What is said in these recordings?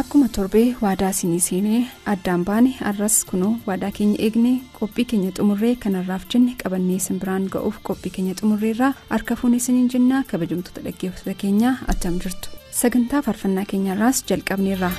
Akkuma torbee waadaa isinii seenee addaan baane arras kunoo waadaa keenya eegne qophii keenya xumurree kanarraaf jenne qabannee isin biraan ga'uuf qophii keenya xumurreerraa harka fuunee isiniin jennaa kabajamtoota dhaggeeffattoota keenyaa attam jirtu sagantaa faarfannaa keenyarraas jalqabneerra.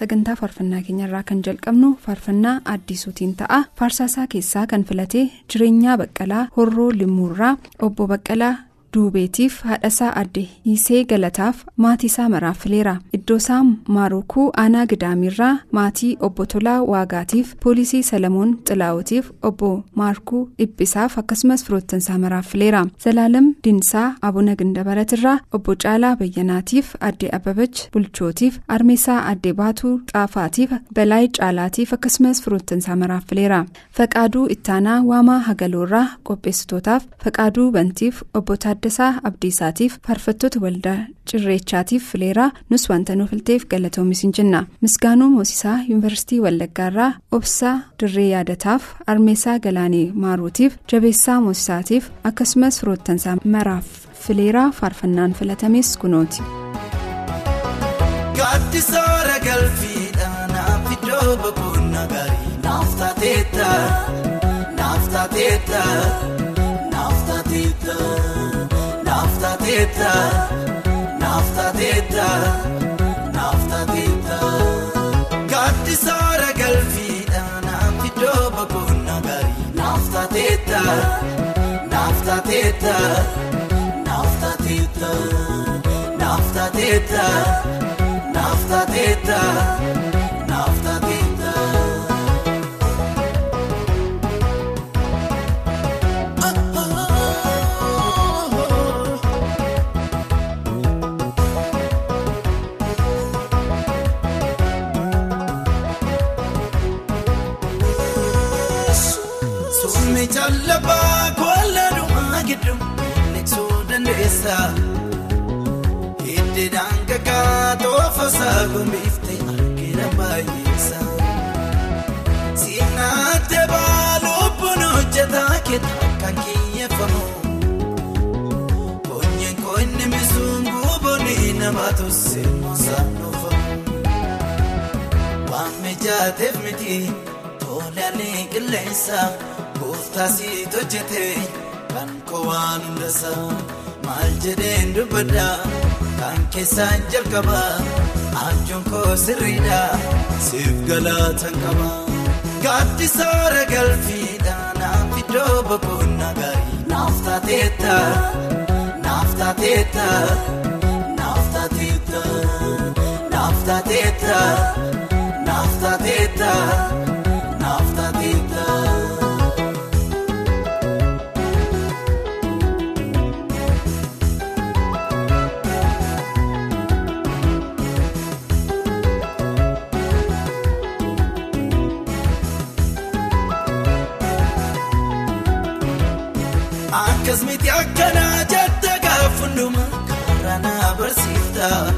Sagantaa faarfannaa keenyarraa kan jalqabnu faarfannaa addisuutiin ta'a. Faarsaasaa keessaa kan filatee jireenyaa baqqalaa horroo limmuurraa obbo baqqalaa duubeetiif haadhasaa adde hiisee galataaf maatii isaa maraaf fileera iddoosaa maarukuu aanaa gidaamirraa maatii obbo tolaa waagaatiif poolisii salamoon xilaa'ootiif obbo maarkuu dhiphisaaf akkasumas firoottansaa maraaf fileera zalaalam dinsaa abuna gindabaratirraa obbo caalaa bayyanaatiif adde ababach bulchootiif armeessaa adde baatuu xaafaatiif balaay caalaatiif akkasumas firoottansaa maraaf fileera faqaaduu ittaanaa waamaa hagaloorraa qopheessitootaaf faqaaduu bantiif obbo Taaddasaa Abdiisaatiif faarfattoota waldaa cirreechaatiif fileeraa nus wanta nuuf filteef galatoomis hin jenna. Misgaanuu moosisaa yuunivarsiitii wallaggaarraa obsaa dirree yaadataaf armeessaa galaanee maaruutiif jabeessaa moosisaatiif akkasumas firoottansaa maraaf fileeraa faarfannaan filatames kunooti. Taateetta naaf taateetta naaf taateetta. Gaaddisoora galfiidhaan iddoo boqonnaa gaarii naaf taateetta naaf taateetta naaf taateetta naaf taateetta. Naaftateeta naaftateeta. Dandeessa. Hiddeedhaan gagaa toofa saagumiifte argina baay'eessa. Siinaattee baaluun hojjetaa kenna kan kiyyeeffamu. Koonyeen koonni misuun guuboonni nama tolse moosaan dhufamu. Waan mijaateef miti tolaalee qilleensa gooftaasii hojjete kan kowaan hundasa maal jedheen dubbadha. Kan keessaan jalqaba. Abjuun koo sirriidha. Siif galaatan qaba. Gaaddisoora galfiidhaan iddoo boqonnaa gaarii. Naaf taateetta. Naaf taateetta. Naaf taateetta. Naaf taateetta. Naaf taateetta barsiifta.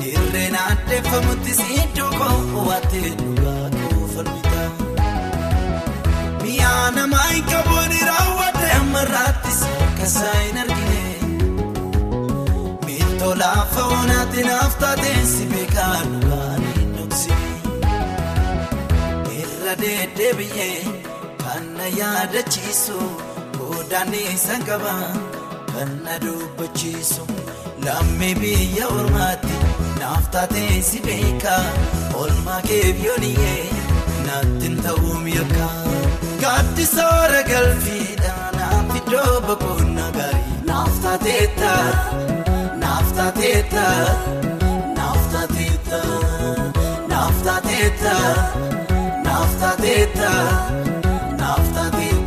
Dirreen addeeffamutti siddoo koo waattee dhugaa koofalmita. Mi'a namaa hin qabooni raawwadde ammarraattis akkasaa hin argine. Miiltoo laafa oonaatti naaf taateen si beekaa dhugaa hin dhoksine. Irra deddeebi'ee kan na yaadachiisu. Daandii isaan qaba kan na dubbachiisu lammii biyya ormaatti naaf taatee si beeka olmaa keef yooniyee naatti ta'uun yakka. Gaaddisoora galfiidhaan naaf iddoo boqonnaa gaarii naaf taateetta naaf taateetta naaf taateetta naaf taateetta naaf taateetta. Sisaalagaan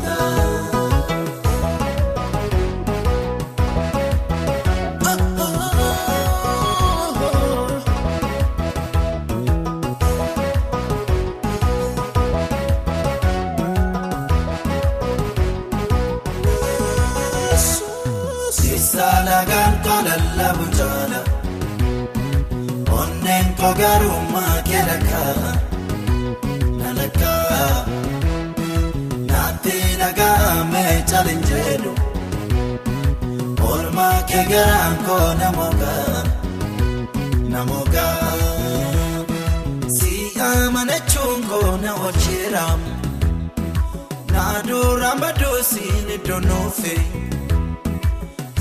naaduraan baduusiin iddoo nuufee.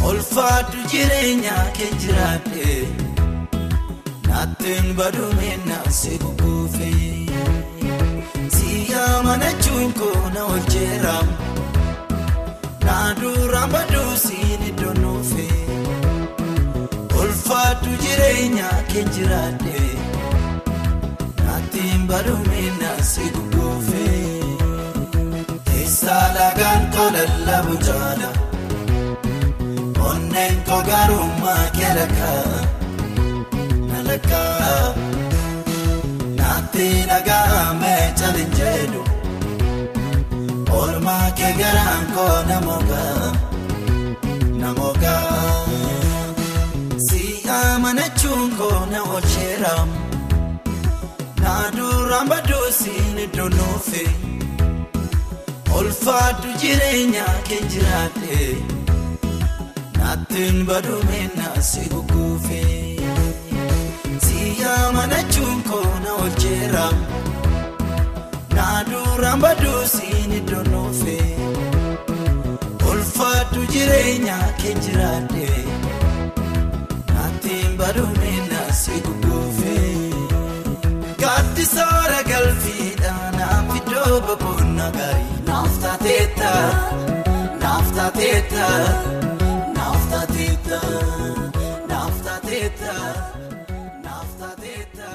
Olfaatu jireenya kee jiraadhe Naattiin baduumina si kukuufe Si amanachuun koo na oolcheera Naaduraan baduusiin iddoo nuufe Olfaatu jireenya kee jiraadhe Naattiin baduumina si kukuufe Teessaa lagaan koo lallabu jaala. Onneen koo garummaa keelakkaa nalakkaa naatti dhaga'amee calin jedhu oolmaa kee garaan koo namoogaa namoogaa si amanachuun koo na oolcheera naaduraan baduusiin iddoo nuufe olfaatu jireenya kee jiraadhe. Naattiin baduumina si kukuufe si amanachuun koo na oolcheera naaduraan baduusiin iddoo nuufe olfaatu jireenya kee jiraadhe naattiin baduumina si kukuufe gaaddisoora galfiidhaan iddoo boqonnaa gaarii taateetta naaf taateetta. Naaf taateetta naaf taateetta naaf taateetta.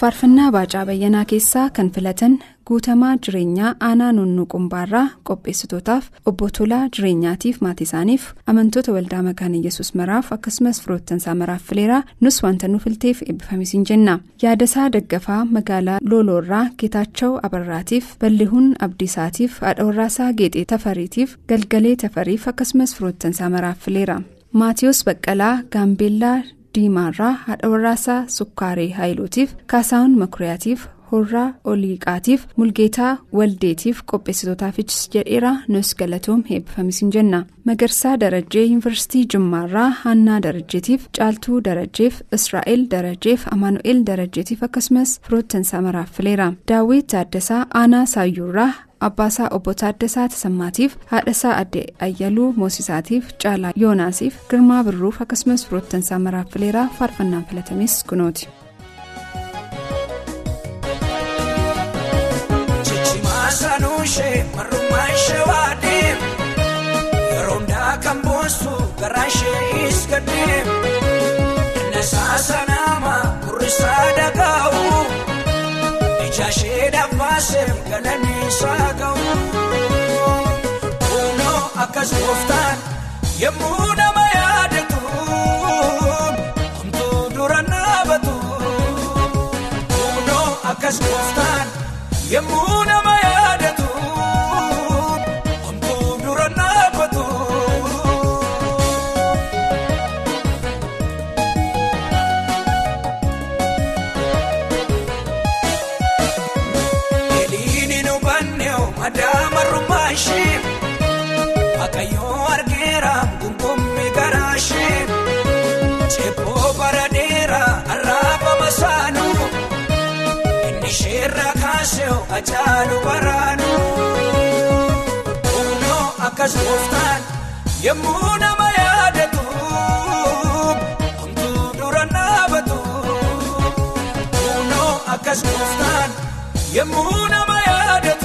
faarfannaa baacaa bayyanaa keessaa kan filatan guutamaa jireenyaa aanaa nunnuu qumbaarraa qopheessitootaaf obbo Tolaa jireenyaatiif maatii isaaniif amantoota waldaa makaana yesus maraaf akkasumas firoottansaa maraaf fileeraa nus wanta nu filteef eebbifamisiin jenna yaadasaa daggafaa magaalaa looloorraa geetaachoo abarraatiif ballihuun abdiisaatiif haadha warraasaa geexee tafariitiif galgalee tafariif akkasumas firoottansaa maraaf fileera maatiyus baqqalaa gaambeellaa. diimaarraa haadha warraasaa sukkaaree haayiluutiif kaasaawun makuriyaatiif horraa oliiqaatiif mulgeetaa waldeetiif qopheessitootaafis jedheera nus galatoom eebbifamisiin jenna magarsaa darajjee yuunivarsiitii jimmaarraa haannaa darajjeetiif caaltuu darajjeef israa'el darajjeef amaanu'el darajjeetiif akkasumas firoottansaa maraaf fileera daawwit taaddasaa aanaa saayyuurraa abbaasaa obbo Taaddasaa Tasammaatiif haadhasaa adde Ayyaluu Moosisaatiif Caalaa Yoonaasiif Girmaa Birruuf akkasumas firoottansaa maraaf fileeraa faarfannaan filatames kunooti. Chichimaa sanuushee marrummaa ishee waadeem yeroo hundaa kan boonsu garaa ishee isgadeem nasaa sanaama kurrisaa dhagaa'u ija ishee dhaabbaasee galanii isaa ga'u kunoo akkas gooftaan yemmuu nama yaadatu homtuu dura naabatu kunoo akkas gooftaan. Yemmuu nama ajaa'ilu baraanu Kunoo akkas gooftaan yemmuu nama yaadatu homtuu dura naabatu Kunoo akkas gooftaan yemmuu nama yaadatu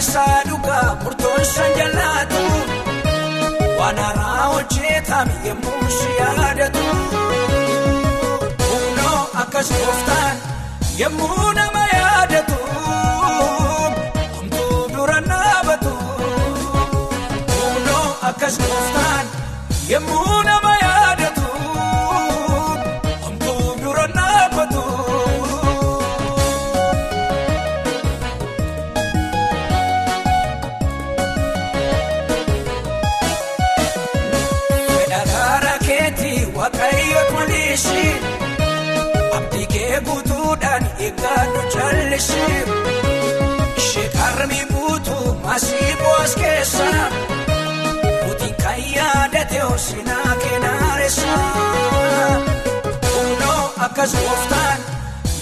isaa dhugaa murtoon san jallaatu waan haaraa hojjetame yemmuu si yaadatu humnoo akkas gooftaan yemmuu nama yaadatu homtuu dura dhaabatu humnoo akkas gooftaan yemmuu nama yaadatu akkas gooftaan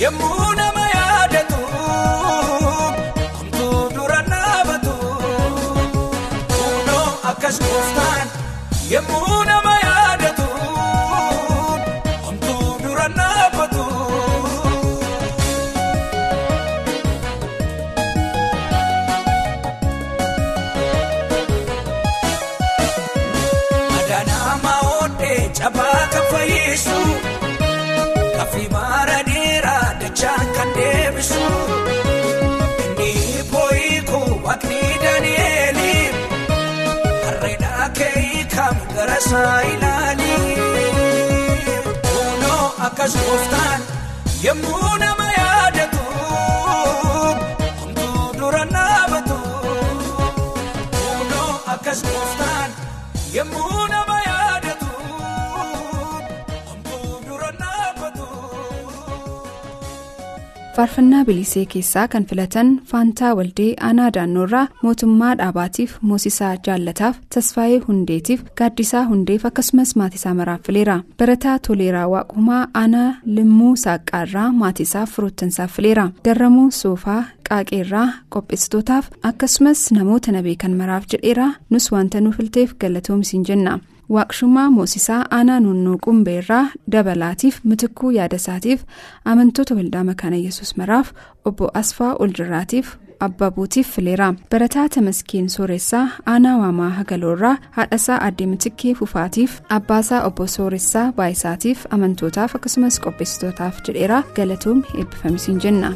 yemmuu nama yaadatu homtuu dura dhaabatu humnoo akkas gooftaan yemmuu nama yaadatu homtuu dura dhaabatu. Madaanama oodhee cabaa kan fayyisu Kaffi maara dheeraa dachaan kan deebisu Inni boo'iku waaqni Daani'eeli Harreedhaa kee kam gara isaa ilaali Kunoo akkas gooftaan yemmuu nama yaadatu Homtuu dura dhaabatu Kunoo akkas gooftaan yemmuu nama faarfannaa bilisee keessaa kan filatan faantaa waldee aanaa daannoorraa mootummaa dhaabaatiif moosisaa jaallataaf tasfaayee hundeetiif gaaddisaa hundeef akkasumas maatisaa maraaffileera. Barataa toleeraa waaqumaa aanaa limmuu saaqqaarraa maatisaaf firoottansaaf fileera darramuu soofaa qaaqeerraa qopheessitootaaf akkasumas namoota na beekan maraaf jedheera. Nus wanta nu filteef galatoomsiin jenna. Waaqshumaa moosisaa aanaa nunnoo qumbeerraa dabalaatiif mitikuu yaadasaatiif amantoota waldaa makaana yesus maraaf obbo asfaa oljirraatiif abbabuutiif fileera barataa tamaskeen sooressaa aanaa waamaa hagaloorraa haadhasaa addee mitikkee fufaatiif abbaasaa obbo sooressaa baayisaatiif amantootaaf akkasumas qopheessitootaaf jedheera galatoom eebbifamisiin jenna.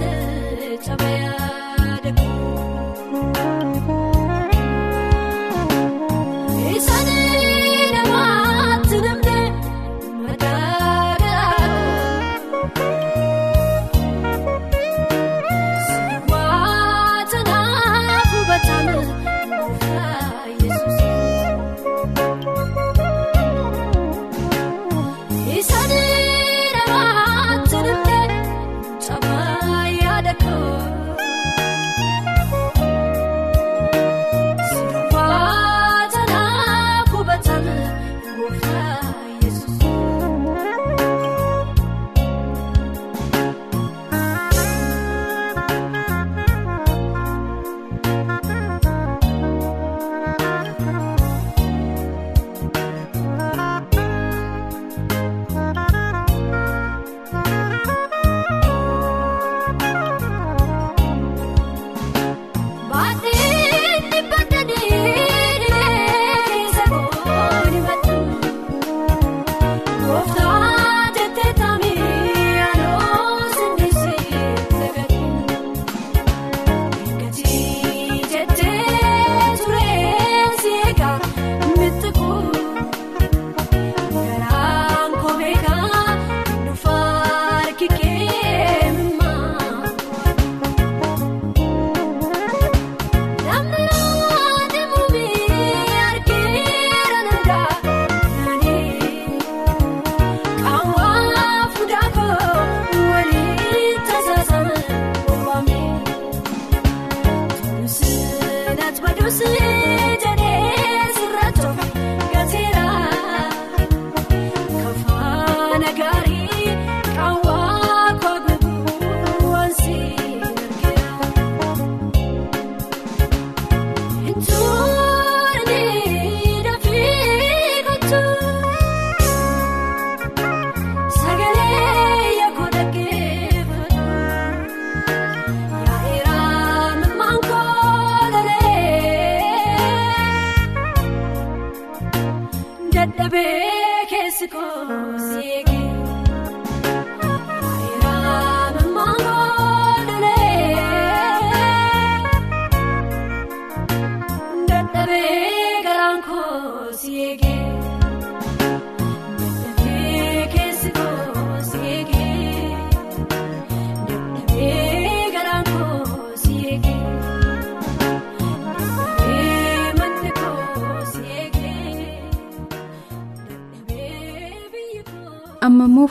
colors.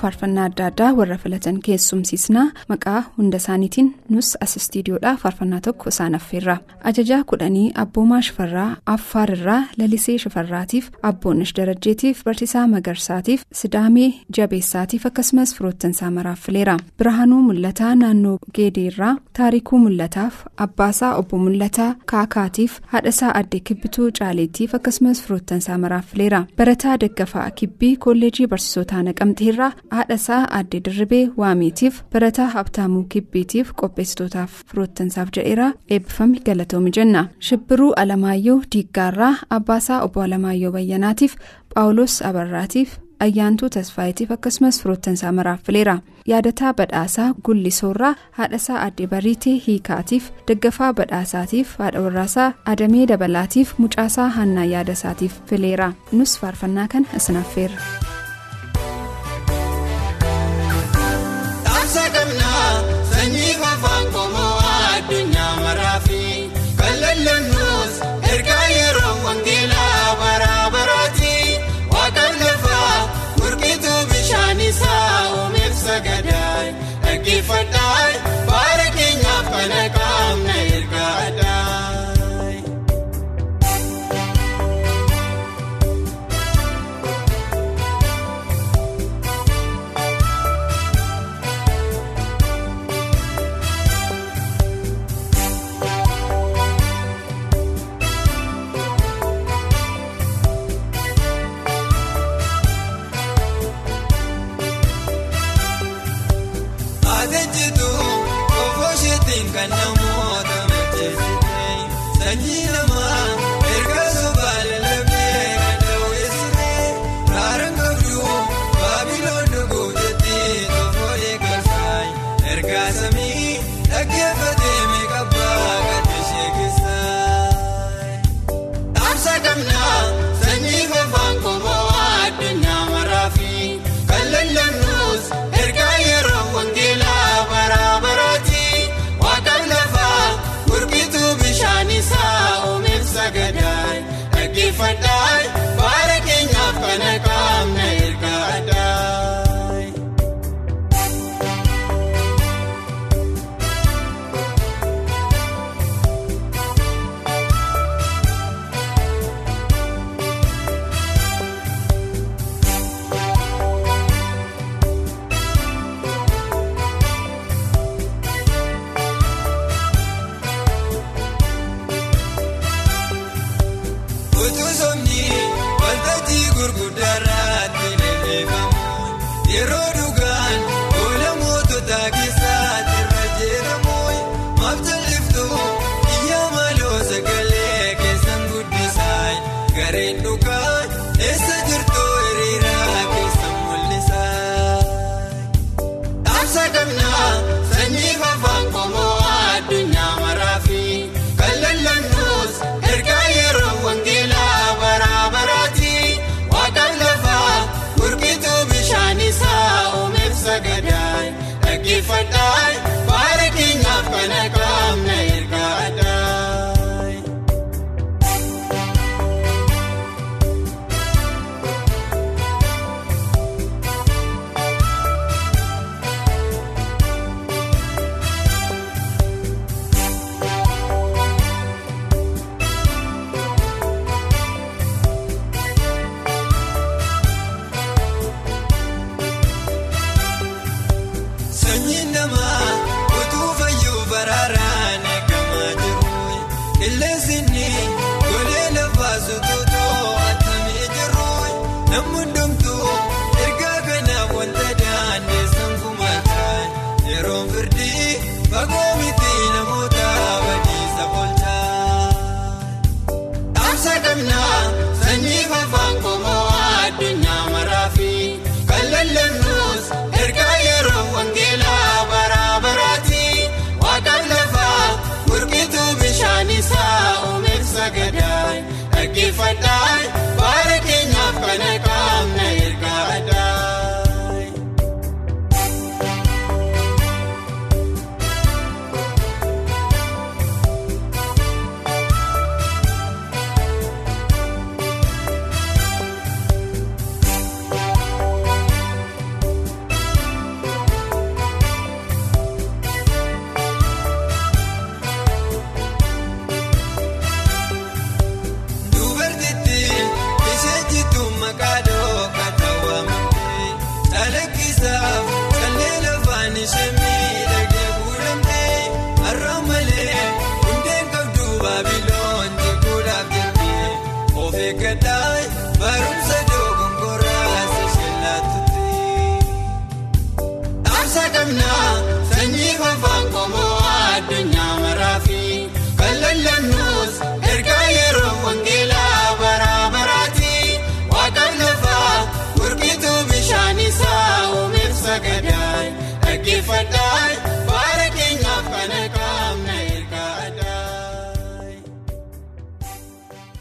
Faarfannaa adda addaa warra filatan keessumsiisnaa maqaa hunda isaaniitiin nus as istiidiyoodhaa faarfannaa tokko isaan affeerra ajajaa kudhanii abboomaa shifarraa affaarirraa lalisee shifarraatiif abboonnish darajjeetiif barsiisaa magarsaatiif sidaamee jabeessaatiif akkasumas firoottansaa maraaf fileera birhaanuu mul'ataa naannoo geedeerraa taarikuu mul'ataaf abbaasaa obbo mul'ataa kaakaatiif haadhasaa addee kibbituu caaleettiif akkasumas firoottansaa maraaf fileera barataa daggafaa kibbii kolleejii barsiisotaa naqamte. Haadhasaa addee dirribee waameetiif barataa habtaamuu kibbiitiif qopheessitootaaf firoottansaaf jedheera eebbifame galatoomi jenna. Shibbiruu alamaayyoo diiggaarraa abbaasaa obbo alamaayyoo bayyanaatiif phaawulos abarraatiif ayyaantuu tasfaayitiif akkasumas firoottansaa maraaf fileera yaadataa badhaasaa gullisoorraa haadhasaa addee bariitee hiikaatiif daggafaa badhaasaatiif haadha warraasaa adamee dabalaatiif mucaasaa hannaa yaadasaatiif fileera. Nus faarfannaa kan isin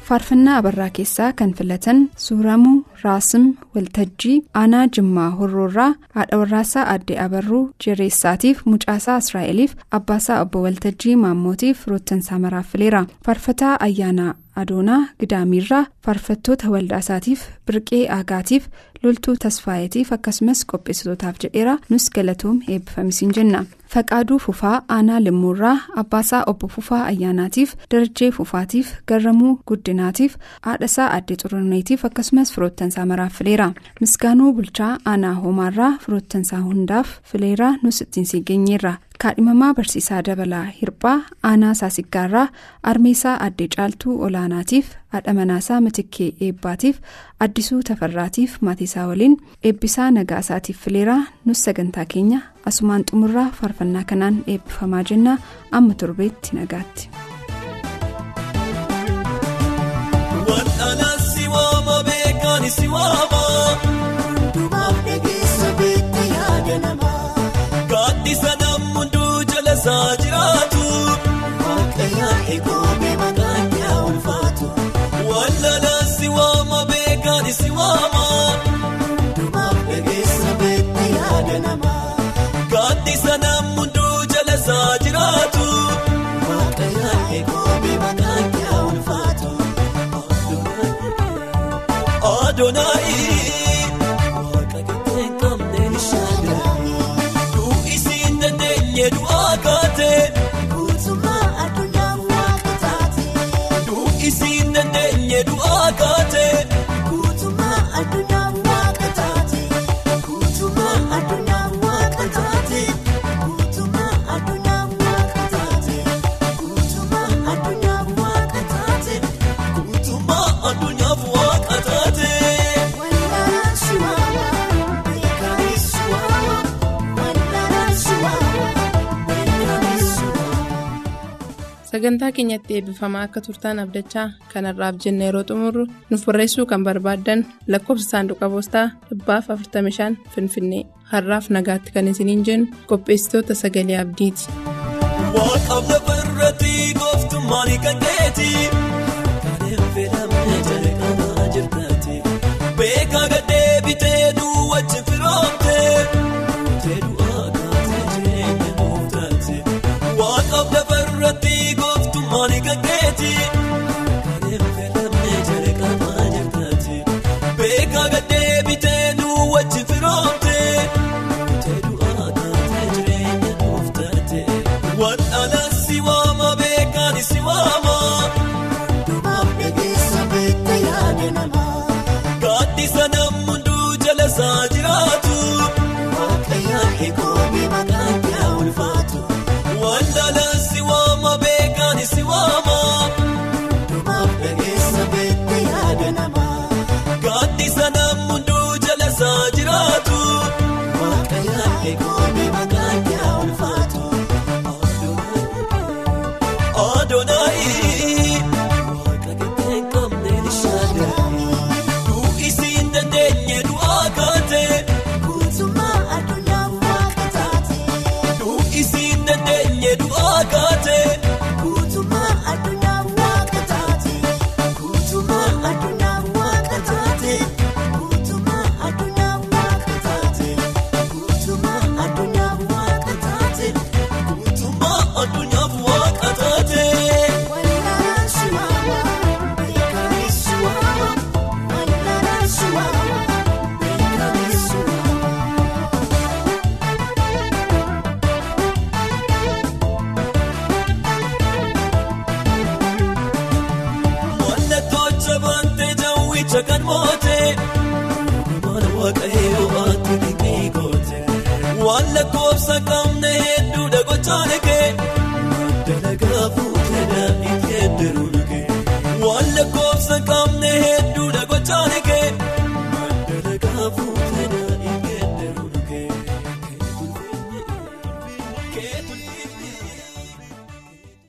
faarfannaa abarraa keessaa kan filatan suuramuu raasim waltajjii aanaa jimmaa horroorraa haadha warraasaa addee abarruu jireessaatiif mucaasaa israa'eliif abbaasaa obbo waltajjii maammootiif roottansaa maraaf fileera. Faarfataa ayyaanaa adoonaa gidaamiirraa faarfattoota waldaasaatiif birqee aagaatiif loltuu tasfaayetiif akkasumas qopheessitootaaf jedheera. Nus galatoom eebbifamisiin jenna. Faqaaduu fufaa aanaa limmuurraa abbaasaa obbo fufaa ayyaanaatiif darajjee fufaatiif garramuu guddinaatiif haadhasaa addee xururneetiif akkasumas firoottansaa maraaf fileera. Misgaanuu bulchaa aanaa hoomaarraa firoottansaa hundaaf fileera. Nus ittiin siigeenyeerra kaadhimamaa barsiisaa dabalaa hirphaa aanaa saasiggaarraa armeesaa addee caaltuu olaanaatiif haadha manaasaa mitikkee eebbaatiif addisuu tafarraatiif maatiisaa waliin eebbisaa nagaasaatiif fileeraa nus sagantaa keenya asumaan xumurraa faarfannaa kanaan eebbifamaa jenna amma torbeetti nagaatti. Kun, sagantaa keenyatti eebbifamaa akka turtaan abdachaa kanarraaf jenna yeroo xumurru nuuf barreessuu kan barbaaddan lakkoobsa saanduqa poostaa dhibbaaf 45 finfinnee har'aaf nagaatti kan isiniin jennu qopheessitoota sagalee abdiiti. waaqaaf lafa irratti gooftummaan kan ta'eeti. Take on.